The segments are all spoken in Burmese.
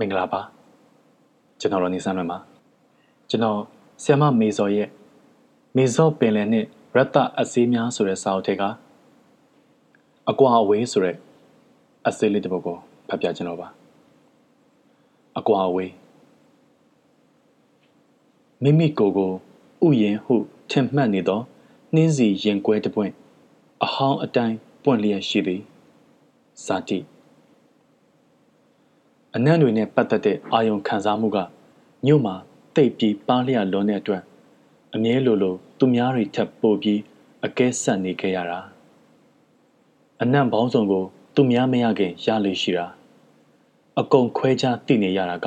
မင်္ဂလာပါကျွန်တော်ရောနေဆန်းလွင်ပါကျွန်တော်ဆီယမမေဇော်ရဲ့မေဇော့ပင်လယ်နဲ့ရတ္တအစည်းများဆိုတဲ့စာအုပ်ထဲကအကွာအဝေးဆိုတဲ့အစည်းလေးတစ်ပုဒ်ကိုဖတ်ပြကျွန်တော်ပါအကွာအဝေးမိမိကိုယ်ကိုဥယျင်ဟုထင်မှတ်နေသောနှင်းစီရင်ကွဲတပွင့်အဟောင်းအတိုင်းပွင့်လျက်ရှိသည်ဇာတိ အနံ့တွေနဲ့ပတ်သက်တဲ့အာယုံခံစားမှုကညို့မှာတိတ်ပြီးပါလျလွန်တဲ့အတွက်အမြဲလိုလိုသူများတွေထပ်ပို့ပြီးအကဲဆက်နေခဲ့ရတာအနံ့ပေါင်းစုံကို သူများမရခင်ရလေရှိတာအကုန်ခွဲခြားသိနေရတာက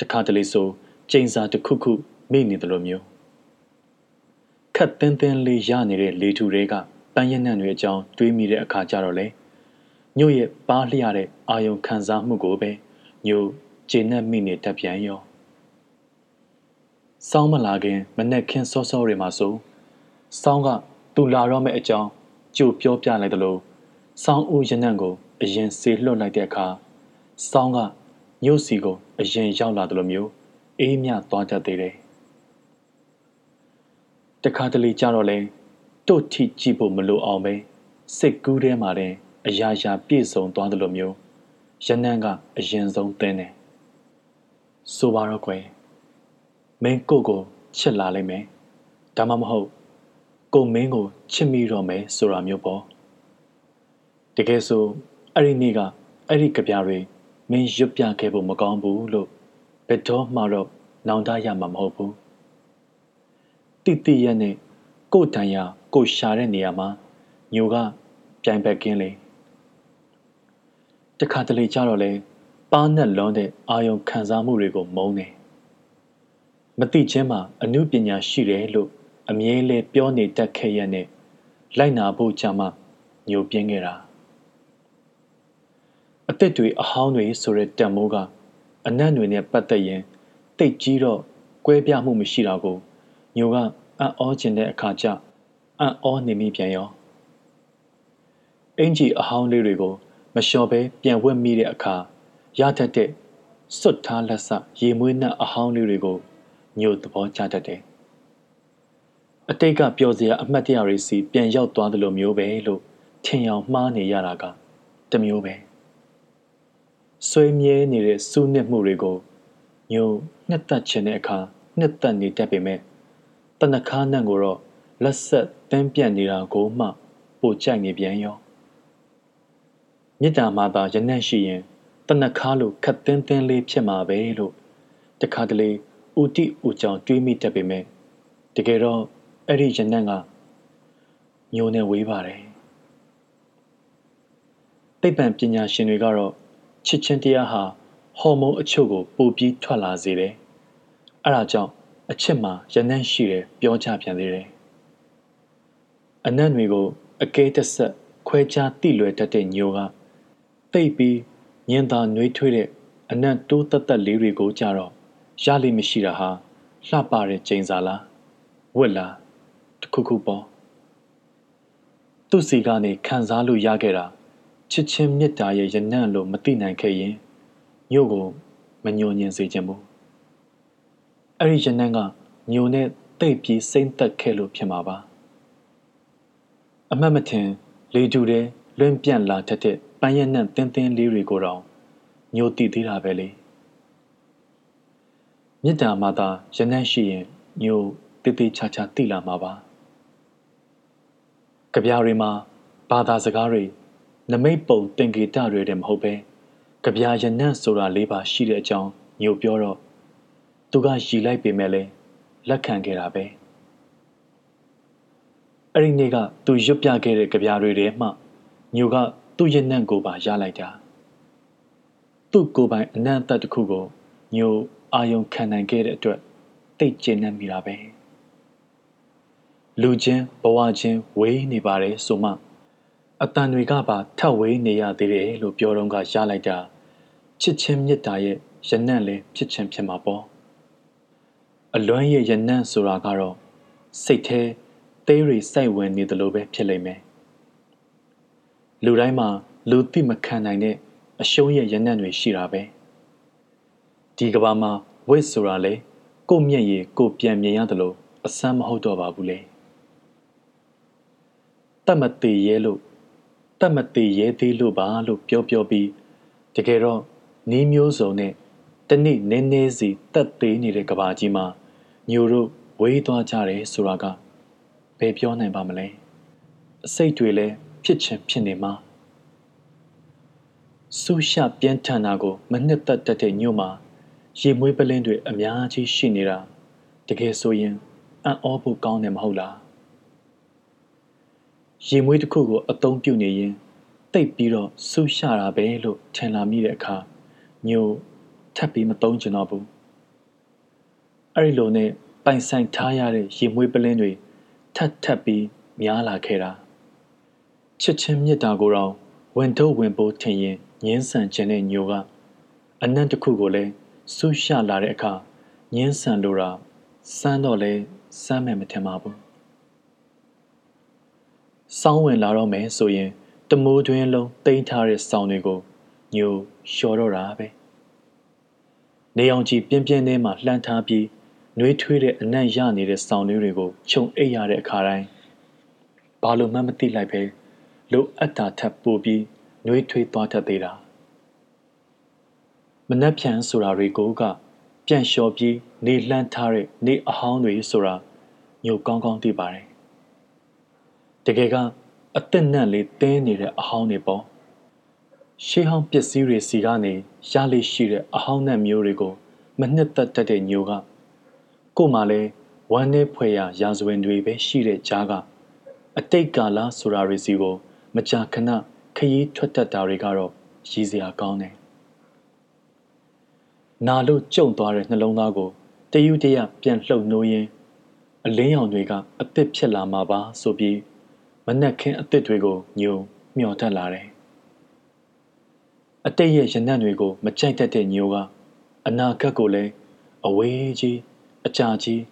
တခါတလေဆိုကျိန်စာတစ်ခုခုမိနေတယ်လို့မျိုးခတ်တင်းတင်းလေးရနေတဲ့လေထူတွေကပန်းရနံ့တွေအကြောင်းတွေးမိတဲ့အခါကျတော့လေညို့ရဲ့ပါးလျတဲ့အာယုံခံစားမှုကိုပဲ ညိုကျေနပ်မိနေတတ်ပြန်ရောစောင်းမလာခင်မနဲ့ခင်းစောစောတွေမှာဆိုစောင်းကသူလာတော့မဲ့အကြောင်းကြိုပြောပြလိုက်တယ်လို့စောင်းဦးရနံ့ကိုအရင်ဆေလွတ်လိုက်တဲ့အခါစောင်းကညို့စီကိုအရင်ရောက်လာတယ်လို့မျိုးအေးမြသွားတတ်သေးတယ်တခါတလေကြတော့လဲတို့ထိကြည့်ဖို့မလိုအောင်ပဲစိတ်ကူးထဲမှာတဲ့အရာရာပြည့်စုံသွားတယ်လို့မျိုး ရနန်းကအရင်ဆုံးသင်းတယ်ဆိုပါတော့ကွယ်မင်းကိုကိုချစ်လာလိမ့်မယ်ဒါမှမဟုတ်ကိုမင်းကိုချစ်မိတော့မယ်ဆိုတာမျိုးပေါ့တကယ်ဆိုအဲ့ဒီနေ့ကအဲ့ဒီကြပြတွေမင်းရွတ်ပြခဲ့ဖို့မကောင်းဘူးလို့ဘယ်တော့မှတော့နောင်တရမှာမဟုတ်ဘူးတိတိရက်နဲ့ကိုတန်ရကိုရှာတဲ့နေရာမှာညိုကပြိုင်ဘက်ကင်းလေ တခါတလေကြတော့လဲပါးနဲ့လွန်တဲ့အာယုံခံစားမှုတွေကိုမုန်းတယ်မတိချင်းမှာအမှုပညာရှိတယ်လို့အမြဲလဲပြောနေတတ်ခဲ့ရတဲ့လိုက်နာဖို့ကြမှာညိုပြင်းခဲ့တာအသက်တွေအဟောင်းတွေဆိုတဲ့တန်မိုးကအနံ့တွေနဲ့ပတ်သက်ရင်တိတ်ကြီးတော့ကွဲပြားမှုမရှိတာကိုညိုကအံ့ဩခြင်းတဲ့အခါကျအံ့ဩနေမိပြန်ရောအင်ကြီးအဟောင်းလေးတွေကို မလျှော်ပဲပြန်ဝတ်မိတဲ့အခါရတတ်တဲ့စွတ်ထားလက်ဆရေမွေးနှက်အဟောင်းလေးတွေကိုညို့သဘောကျတတ်တယ်။အတိတ်ကပျော်စရာအမှတ်တရတွေစီပြန်ရောက်သွားသလိုမျိုးပဲလို့ထင်အောင်မှားနေရတာကတမျိုးပဲ။ဆွေးမြဲနေတဲ့စူးနစ်မှုတွေကိုညို့နှစ်သက်ခြင်းတဲ့အခါနှစ်သက်နေတတ်ပေမဲ့တနခါနံကိုတော့လက်ဆက်တန်းပြန့်နေတာကိုမှပိုကြိုက်နေပြန်ရော။ မေတ္တာမှာသာရနံ့ရှိရင်တနခါလိုခတ်သင်းသင်းလေးဖြစ်မှာပဲလို့တခါတလေဥတိဥကြောင်တွေးမိတတ်ပေမဲ့တကယ်တော့အဲ့ဒီရနံ့ကညိုနေဝေးပါတယ်သိပ္ပံပညာရှင်တွေကတော့ချစ်ချင်းတရားဟာဟော်မုန်းအချို့ကိုပိုပြီးထွက်လာစေတယ်အဲ့ဒါကြောင့်အချစ်မှာရနံ့ရှိတယ်ပြောကြပြန်သေးတယ်အနံ့တွေကိုအကဲတဆက်ခွဲခြားတိလွယ်တတ်တဲ့ညိုက တိတ်ပြီးညင်သာနှွေးထွေးတဲ့အနံ့တိုးတက်တက်လေးတွေကိုကြတော့ရလိမရှိတာဟာလှပတဲ့ကျိန်စာလားဝက်လားတခုခုပေါ့သူ့စီကနေခံစားလို့ရခဲ့တာချစ်ချင်းမေတ္တာရဲ့ရနံ့လို့မသိနိုင်ခဲ့ရင်ညို့ကိုမညိုညင်စေခြင်းဘူးအဲ့ဒီရနံ့ကညိုနဲ့တိတ်ပြီးစိမ့်သက်ခဲ့လို့ဖြစ်မှာပါအမှတ်မထင်လေတူတဲ့ လွင့်ပြန့်လာတတ်တဲ့ပန်းရနံ့တင်းတင်းလေးတွေကိုတော့ညိုတည်သေးတာပဲလေမေတ္တာမှာသာရနံ့ရှိရင်ညိုတေးသေးချာချာသိလာမှာပါကြပြားတွေမှာဘာသာစကားတွေနမိတ်ပုံတင်ကေတတွေတည်းမဟုတ်ပဲကြပြားရနံ့ဆိုတာလေးပါရှိတဲ့အကြောင်းညိုပြောတော့သူကရည်လိုက်ပေမဲ့လည်းလက်ခံခဲ့တာပဲအဲ့ဒီနေ့ကသူရွတ်ပြခဲ့တဲ့ကြပြားတွေထဲမှ ညိုကသူ့ရဲ့နံ့ကိုပါရလိုက်တာသူ့ကိုယ်ပိုင်အနံ့သက်တစ်ခုကိုညိုအာယုံခံနိုင်ခဲ့တဲ့အတွက်တိတ်ကျဉ်နေမိတာပဲလူချင်းဘဝချင်းဝေးနေပါတယ်ဆိုမှအတန်တွေကပါထပ်ဝေးနေရသေးတယ်လို့ပြောတော့ကရလိုက်တာချစ်ချင်းမြတ်တာရဲ့ရနံ့လည်းဖြစ်ချင်းဖြစ်မှာပေါ့အလွမ်းရဲ့ရနံ့ဆိုတာကတော့စိတ်แท้သေးရီစိုက်ဝင်နေတယ်လို့ပဲဖြစ်လိမ့်မယ် လူတိုင်းမှာလူသိမခံနိုင်တဲ့အရှုံးရဲ့ရနံ့တွေရှိတာပဲဒီကဘာမှာဝစ်ဆိုတာလေကိုမျက်ရည်ကိုပြန်မြင်ရတယ်လို့အစမ်းမဟုတ်တော့ပါဘူးလေတတ်မသေးရဲလို့တတ်မသေးရဲသေးလို့ပါလို့ပြောပြောပြီးတကယ်တော့နီးမျိုးစုံနဲ့တနေ့နည်းနည်းစီတက်သေးနေတဲ့ကဘာကြီးမှာညိုတို့ဝေးသွားကြတယ်ဆိုတာကဘယ်ပြောနိုင်ပါမလဲအစိတ်တွေလည်း ဖြစ်ချင်ဖြစ်နေမှာဆူရှာပြင်းထန်တာကိုမနှစ်သက်တတ်တဲ့ညို့မှာရေမွေးပလင်းတွေအများကြီးရှိနေတာတကယ်ဆိုရင်အံ့ဩဖို့ကောင်းတယ်မဟုတ်လားရေမွေးတစ်ခုကိုအသုံးပြုနေရင်တိတ်ပြီးတော့ဆူရှာတာပဲလို့ထင်လာမိတဲ့အခါညိုထပ်ပြီးမသုံးချင်တော့ဘူးအဲ့ဒီလိုနဲ့ပိုင်ဆိုင်ထားရတဲ့ရေမွေးပလင်းတွေထပ်ထပ်ပြီးများလာခဲ့တာ ချစ်ချင်းမြတ်တာကိုတော့ဝင်တော့ဝင်ပိုးထင်ရင်ငင်းဆန်ခြင်းတဲ့ညိုကအနံ့တစ်ခုကိုလည်းဆူရှာလာတဲ့အခါငင်းဆန်လိုတာစမ်းတော့လဲစမ်းမယ်မထင်ပါဘူးစောင်းဝင်လာတော့မယ်ဆိုရင်တမိုးတွင်လုံးတိမ့်ထားတဲ့စောင်းတွေကိုညိုလျှော်တော့တာပဲနေအောင်ကြီးပြင်းပြင်းထဲမှာလှမ်းထားပြီးနှွေးထွေးတဲ့အနံ့ရနေတဲ့စောင်းတွေကိုခြုံအိပ်ရတဲ့အခါတိုင်းဘာလို့မှမသိလိုက်ပဲ လိုအပ်တာထပ်ပို့ပြီးနှွေးထွေးသွားတတ်သေးတာမနှက်ဖြန်ဆိုတာတွေကိုက ပြန့်လျှော်ပြီးနေလှမ်းထားတဲ့နေအဟောင်းတွေဆိုတာညိုကောင်းကောင်းသိပါတယ်တကယ်ကအသက်နက်လေးတင်းနေတဲ့အဟောင်းတွေပေါ့ရှေးဟောင်းပစ္စည်းတွေစီကနေရလေးရှိတဲ့အဟောင်းနက်မျိုးတွေကိုမနှစ်သက်တတ်တဲ့ညိုကကို့မှာလဲဝမ်းနဲ့ဖွယ်ရရာဇဝင်တွေပဲရှိတဲ့ကြားကအတိတ်ကာလဆိုတာတွေစီကို မကြာခဏခရီးထွက်တတ်တာတွေကတော့ရည်စရာကောင်းတယ်နာလို့ကြုံသွားတဲ့နှလုံးသားကိုတယူတရပြန်လှုပ်နှိုးရင်းအလင်းရောင်တွေကအသစ်ဖြစ်လာမှာပါဆိုပြီးမနှက်ခင်းအသစ်တွေကိုညုံမျောတတ်လာတယ်အတိတ်ရဲ့ရနံ့တွေကိုမကြိုက်တတ်တဲ့ညိုကအနာဂတ်ကိုလည်းအဝေးကြီးအကြာကြီး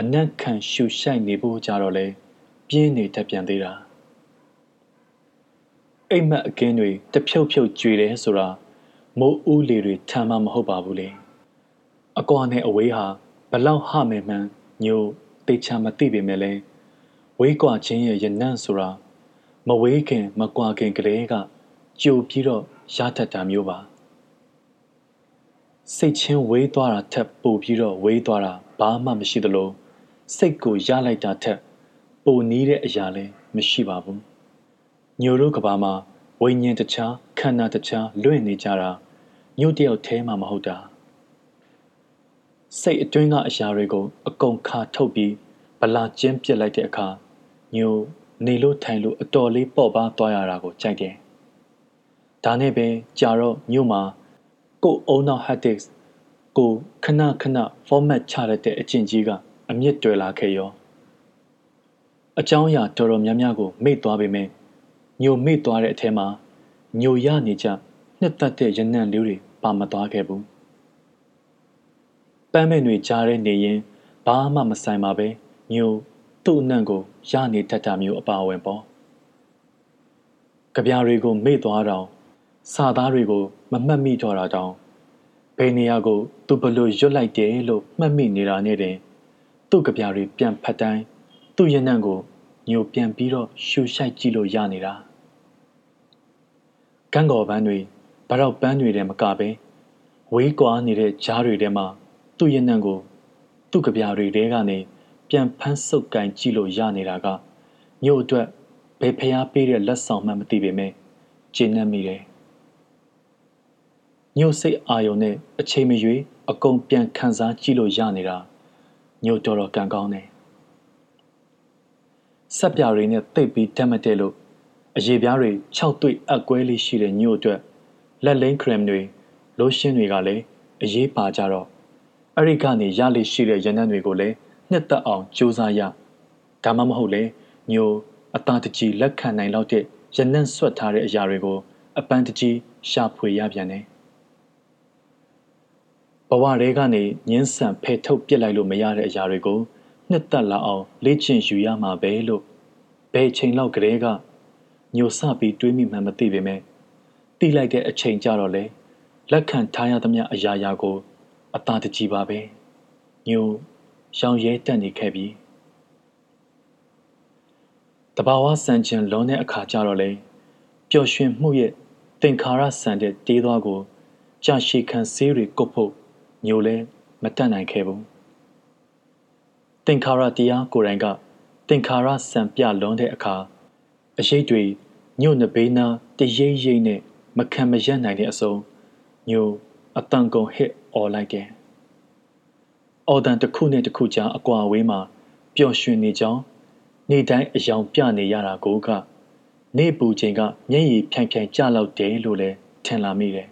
အနက်ခံရှူရှိုက်နေဖို့ကြတော့လဲပြင်းနေတတ်ပြန်သေးတာ အိမ်မက်အကင်းတွေတဖြုတ်ဖြုတ်ကြွေတယ်ဆိုတာမိုးဦးလေတွေထမ်းမှမဟုတ်ပါဘူးလေအကွာနဲ့အဝေးဟာဘလောက်ဟမယ်မှန်ညိုတေချာမသိပေမဲ့လဲဝေးကွာခြင်းရဲ့ရနံ့ဆိုတာမဝေးခင်မကွာခင်ကလေးကကြိုပြီးတော့ရတတ်တာမျိုးပါစိတ်ချင်းဝေးသွားတာထက်ပိုပြီးတော့ဝေးသွားတာဘာမှမရှိသလိုစိတ်ကိုရလိုက်တာထက်ပိုနီးတဲ့အရာလည်းမရှိပါဘူး ညိုတို့ကဘာမှာဝိညာဉ်တခြားခန္ဓာတခြားလွင့်နေကြတာညို့တယောက်แท้မှမဟုတ်တာစိတ်အတွင်းကအရာတွေကိုအကုန်ခါထုတ်ပြီးဗလာကျင်းပစ်လိုက်တဲ့အခါညိုနေလို့ထိုင်လို့အတော်လေးပေါ့ပါသွားရတာကိုကြိုက်တယ်။ဒါနဲ့ပဲကြာတော့ညို့မှာကိုအုံနောက် hard disk ကိုခဏခဏ format ချရတဲ့အကျင့်ကြီးကအမြင့်တွယ်လာခဲ့ရောအကြောင်းအရာတော်တော်များများကိုမေ့သွားပေမဲ့ ညိုမေ့သွားတဲ့အထဲမှာညိုရနေကြနှစ်သက်တဲ့ရနံ့လေးတွေပါမသွားခဲ့ဘူးပန်းမဲ့တွေကြားထဲနေရင်ဘာမှမဆိုင်ပါပဲညိုသူ့အနံ့ကိုရနေတတ်တာမျိုးအပါအဝင်ပေါ့ကြပြားတွေကိုမေ့သွားတော့စာသားတွေကိုမမှတ်မိတော့တာတောင်ဘယ်နေရာကို သူဘလို့ရွတ်လိုက်တယ်လို့မှတ်မိနေတာနဲ့တင်သူ့ကြပြားတွေပြန်ဖတ်တိုင်းသူ့ရနံ့ကို ညိုပြန်ပြီးတော့ရှူရှိုက်ကြည့်လို့ရနေတာကန်းကော်ပန်းတွေဗရောက်ပန်းတွေထဲမကပဲဝေးကွာနေတဲ့ကြားတွေထဲမှာသူ့ရနံ့ကို သူ့ကြပြားတွေထဲကနေပြန်ဖမ်းဆုပ်ကင်ကြည့်လို့ရနေတာကညို့အတွက်ဘယ်ဖျားပေးတဲ့လက်ဆောင်မှမသိပေမဲ့ကျဉ်းနှံ့မိတယ်ညို့စိတ်အာယုံနဲ့အချိန်မရွေးအကုန်ပြန်ခံစားကြည့်လို့ရနေတာညို့တော်တော်ကံကောင်းတယ် ဆက်ပြတွေနဲ့တိတ်ပြီးတက်မတဲ့လို့အရေပြားတွေ၆တွေ့အကွဲလေးရှိတဲ့ညို့အတွက်လက်လိန်ခရမ်တွေလိုရှင်းတွေကလည်းအရေးပါကြတော့အဲ့ဒီကနေရလေးရှိတဲ့ရနံ့တွေကိုလည်းနှစ်သက်အောင်ကြိုးစားရဒါမှမဟုတ်လေညိုအသားတကြီးလက်ခံနိုင်လောက်တဲ့ရနံ့ဆွတ်ထားတဲ့အရာတွေကိုအပန်းတကြီးရှာဖွေရပြန်တယ်ဘဝတွေကနေညင်းဆန်ဖယ်ထုတ်ပစ်လိုက်လို့မရတဲ့အရာတွေကို နှစ်သက်လာအောင်လေ့ကျင့်ယူရမှာပဲလို့ဘယ်ချိန်လောက်ကလေးကညိုစပြီးတွေးမိမှမသိပေမဲ့တိလိုက်တဲ့အချိန်ကြတော့လေလက်ခံထားရသမျှအရာရာကိုအသာတကြီးပါပဲညိုရောင်ရဲတက်နေခဲ့ပြီတဘာဝဆန်ချင်လွန်တဲ့အခါကျတော့လေပျော်ရွှင်မှုရဲ့သင်္ခါရဆန်တဲ့တေးသွားကိုကြာရှည်ခံဆေးတွေကုတ်ဖို့ညိုလဲမတတ်နိုင်ခဲ့ဘူး သင်္ခါရတရားကိုယ်တိုင်ကသင်္ခါရဆံပြလွန်တဲ့အခါအရေးတွေညို့နဘေးနာတရိပ်ရိပ်နဲ့မခံမရက်နိုင်တဲ့အစုံညိုအတန်ကုန်ဟစ်អော်လိုက်တယ်။အော်တန်တစ်ခုနဲ့တစ်ခုကြားအကွာဝေးမှာပျော်ရွှင်နေကြောင်းနေတိုင်းအယောင်ပြနေရတာကိုက နေပူချိန်ကမျက်ရည်ဖြန့်ဖြန့်ကျလောက်တယ်လို့လည်းထင်လာမိတယ်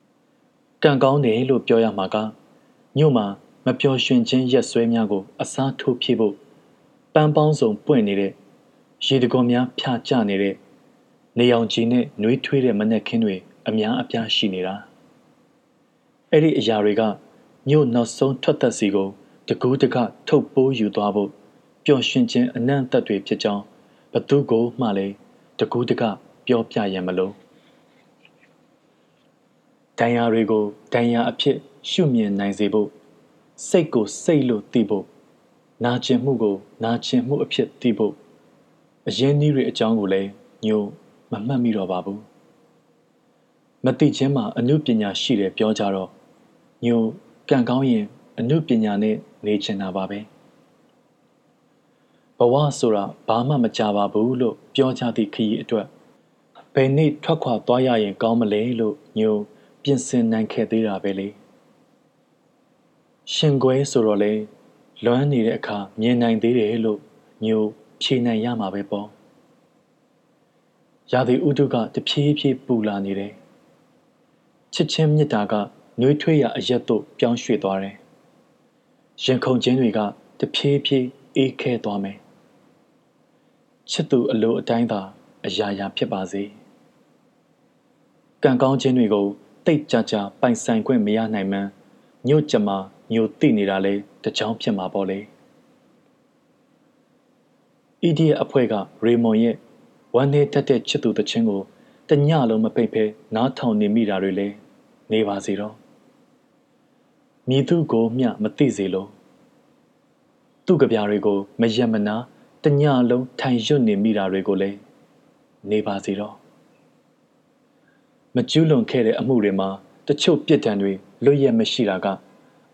။ကံကောင်းတယ်လို့ပြောရမှာကညို့မှာ မပျော်ရွှင်ခြင်းရက်ဆွဲများကို အစားထိုးဖြည့်ဖို့ပန်းပေါင်းစုံပွင့်နေတဲ့ရေတကွန်များဖြာကျနေတဲ့နေအောင်ကြီးနဲ့နှွေးထွေးတဲ့မနက်ခင်းတွေအများအပြားရှိနေတာအဲ့ဒီအရာတွေကညို့နောက်ဆုံးထွက်သက်စီကိုတကူးတကထုတ်ပိုးယူသွားဖို့ပျော်ရွှင်ခြင်းအနံ့သက်တွေဖြစ်ကြောင်းဘသူကိုမှလည်းတကူးတကပြောပြရမလို့တန်ရာတွေကိုတန်ရာအဖြစ်ရှုမြင်နိုင်စေဖို့ စိတ်ကိုစိတ်လို့သိဖို့နာကျင်မှုကိုနာကျင်မှုအဖြစ်သိဖို့အရင်းနှီးတွေအကြောင်းကိုလည်းညိုမမှတ်မိတော့ပါဘူးမသိချင်းမှာအမှုပညာရှိတယ်ပြောကြတော့ညိုကံကောင်းရင်အမှုပညာနဲ့နေချင်တာပါပဲဘဝဆိုတာဘာမှမကြပါဘူးလို့ပြောကြသည့်ခရီးအတွက်ဘယ်နေ့ထွက်ခွာသွားရရင်ကောင်းမလဲလို့ညိုပြင်ဆင်နိုင်ခဲ့သေးတာပဲလေ ရှင်ကွဲဆိုတော့လေလွမ်းနေတဲ့အခါမြင်နိုင်သေးတယ်လို့ညိုဖြေနိုင်ရမှာပဲပေါ့ရာသီဥတုကတဖြည်းဖြည်းပူလာနေတယ်ချစ်ချင်းမြတ်တာကနှွေးထွေးရအရက်တို့ပြောင်းရွှေ့သွားတယ်ရင်ခုန်ခြင်းတွေကတဖြည်းဖြည်းအေးခဲသွားမယ်ချစ်သူအလိုအတိုင်းသာအရာရာဖြစ်ပါစေကံကောင်းခြင်းတွေကိုတိတ်ကြကြပိုင်ဆိုင်ခွင့်မရနိုင်မှန်းညို့ကြမှာ ညို့သိနေတာလဲတကြောင်ဖြစ်မှာပေါ့လေအီဒီယအဖွဲ့ကရေမွန်ရဲ့ဝမ်းနေတတ်တဲ့ချစ်သူတချင်းကိုတညလုံးမပိတ်ဖဲနားထောင်နေမိတာတွေလဲနေပါစေတော့မြည်သူကိုမျှမသိစေလို့သူ့ကြပြားတွေကိုမယက်မနာတညလုံးထိုင်ရွတ်နေမိတာတွေကိုလည်းနေပါစေတော့မကျူးလွန်ခဲ့တဲ့အမှုတွေမှာတချို့ပြစ်ဒဏ်တွေလွတ်ရက်မရှိတာက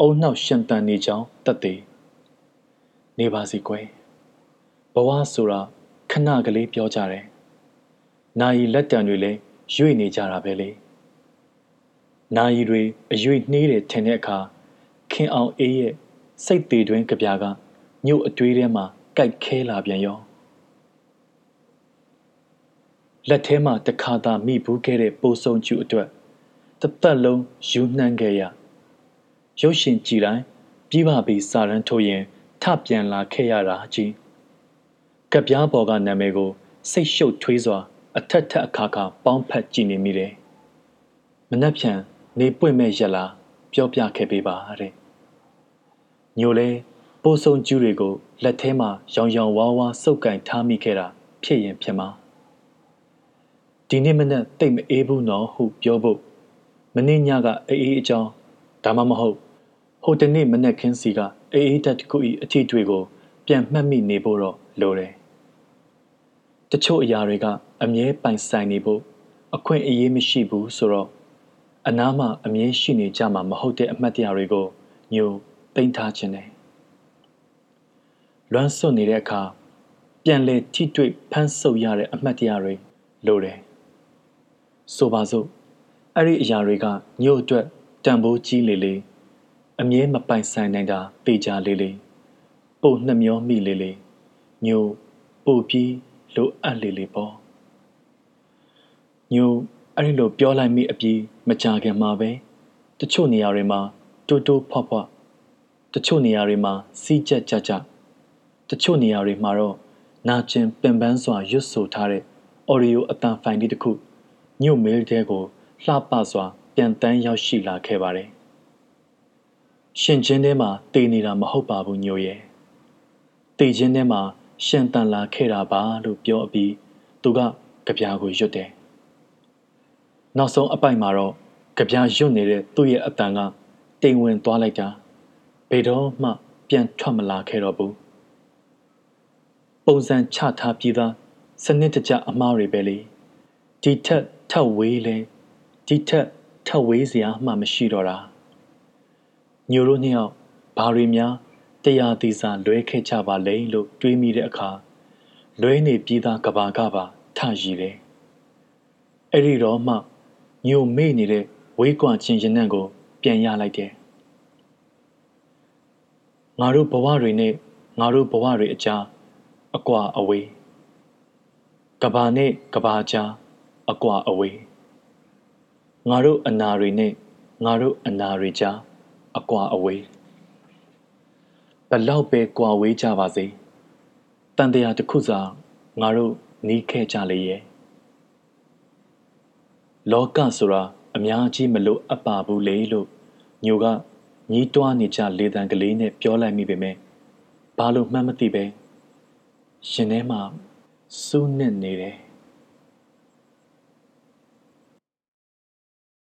အုံနှောက်ရှင်တန်နေကြောင်းတတ်သေးနေပါစီကွယ်ဘဝဆိုတာခဏကလေးပြောကြတယ်နာယီလက်တံတွေလည်းရွေ့နေကြတာပဲလေနာယီတွေအရွေ့နှေးတယ်ထင်တဲ့အခါခင်အောင်အေးရဲ့စိတ်သေးတွင်ကြပြာကညို့အတွေးထဲမှာကြိုက်ခဲလာပြန်ရောလက်ထဲမှာတခါသာမိဘူးခဲ့တဲ့ပိုးစုံကျူအတွက်တသက်လုံးယူနှမ်းခဲ့ရ ရုပ်ရှင်ကြည်တိုင်းပြီးပါပြီစာရန်ထုတ်ရင်ထပြန်လာခဲ့ရတာကြီးကပြားပေါ်ကနာမည်ကို စိတ်ရှုပ်ထွေးစွာ အထက်ထက်အခါခါပေါင်းဖက်ကြည့်နေမိတယ်မနှက်ဖြန်နေပွင့်မဲ့ရက်လာပြောပြခဲ့ပေးပါတဲ့ညိုလဲပိုးစုံကျူးတွေကိုလက်ထဲမှာရောင်ရောင်ဝါးဝါးစုပ်ကင်ထားမိခဲ့တာဖြစ်ရင်ဖြစ်မှာဒီနေ့မနေ့တိတ်မအေးဘူးနော်ဟုပြောဖို့မနေ့ညကအေးအေးအကြောင်း ဒါမှမဟုတ်ဟိုတနေ့မနေ့ခင်းစီကအေးအေးတက်တစ်ခုဤအထီးတွေကို ပြန်မှတ်မိနေဖို့တော့လိုတယ်တချို့အရာတွေကအမြဲပိုင်ဆိုင်နေဖို့အခွင့်အရေးမရှိဘူးဆိုတော့အနားမှာအမြဲရှိနေကြမှာမဟုတ်တဲ့အမှတ်တရတွေကိုညိုသိမ့်ထားခြင်းတယ်လွမ်းဆွနေတဲ့အခါပြန်လေထိတွေ့ဖမ်းဆုပ်ရတဲ့အမှတ်တရတွေလိုတယ်ဆိုပါစို့အဲ့ဒီအရာတွေကညို့အတွက် တန်ဖိုးကြီးလေလေအမြဲမပိုင်ဆိုင်နိုင်တာပေကြလေလေပို့နှမျောမိလေလေညို့ပို့ပြီးလိုအပ်လေလေပေါ့ညို့အဲ့ဒီလိုပြောလိုက်မိအပြီးမကြခင်မှာပဲတချို့နေရာတွေမှာတိုးတိုးဖွားဖွားတချို့နေရာတွေမှာစီးကြက်ကြကြတချို့နေရာတွေမှာတော့နာကျင်ပင်ပန်းစွာရွတ်ဆိုထားတဲ့ audio အတန်ဖိုင်လေးတစ်ခုညို့မေးတဲ့ကိုလှပစွာ ပြန်တန်းရောက်ရှိလာခဲ့ပါတယ်။ရှင်ချင်းထဲမှာတည်နေတာမဟုတ်ပါဘူးညို့ရဲ့။တည်ချင်းထဲမှာရှင်တန်လာခဲ့တာပါလို့ပြောအပြီးသူကကြပြာကိုရွတ်တယ်။နောက်ဆုံးအပိုက်မှာတော့ကြပြာရွတ်နေတဲ့သူ့ရဲ့အတန်ကတိမ်ဝင်သွားလိုက်တာဘယ်တော့မှပြန်ထွက်မလာခဲ့တော့ဘူးပုံစံချထားပြီးသားစနစ်တကျအမှားတွေပဲလေဒီထက်ထပ်ဝေးလဲဒီထက် ထပ်ဝေးစရာမှမရှိတော့တာညိုတို့နှစ်ယောက်ဘာတွေများတရားသီစာလွဲခဲ့ကြပါလဲလို့တွေးမိတဲ့အခါလွဲနေပြီးသားကဘာကပါထရည်တယ်အဲ့ဒီတော့မှညိုမေ့နေတဲ့ဝေးကွာချင်းရင်နှံ့ကို ပြန်ရလိုက်တယ်ငါတို့ဘဝတွေနဲ့ငါတို့ဘဝတွေအကြားအကွာအဝေးကဘာနဲ့ကဘာကြားအကွာအဝေး ငါတို့အနာတွေနဲ့ငါတို့အနာတွေကြားအကွာအဝေးဘလောက်ပဲကွာဝေးကြပါစေတန်တရားတစ်ခုစာငါတို့နီးခဲ့ကြလေရဲ့လောကဆိုတာအများကြီးမလို့အပ်ပါဘူးလေလို့ညိုကညီးတွားနေကြလေတံကလေးနဲ့ပြောလိုက်မိပေမဲ့ဘာလို့မှတ်မသိပဲရှင်ထဲမှာစူးနစ်နေတယ်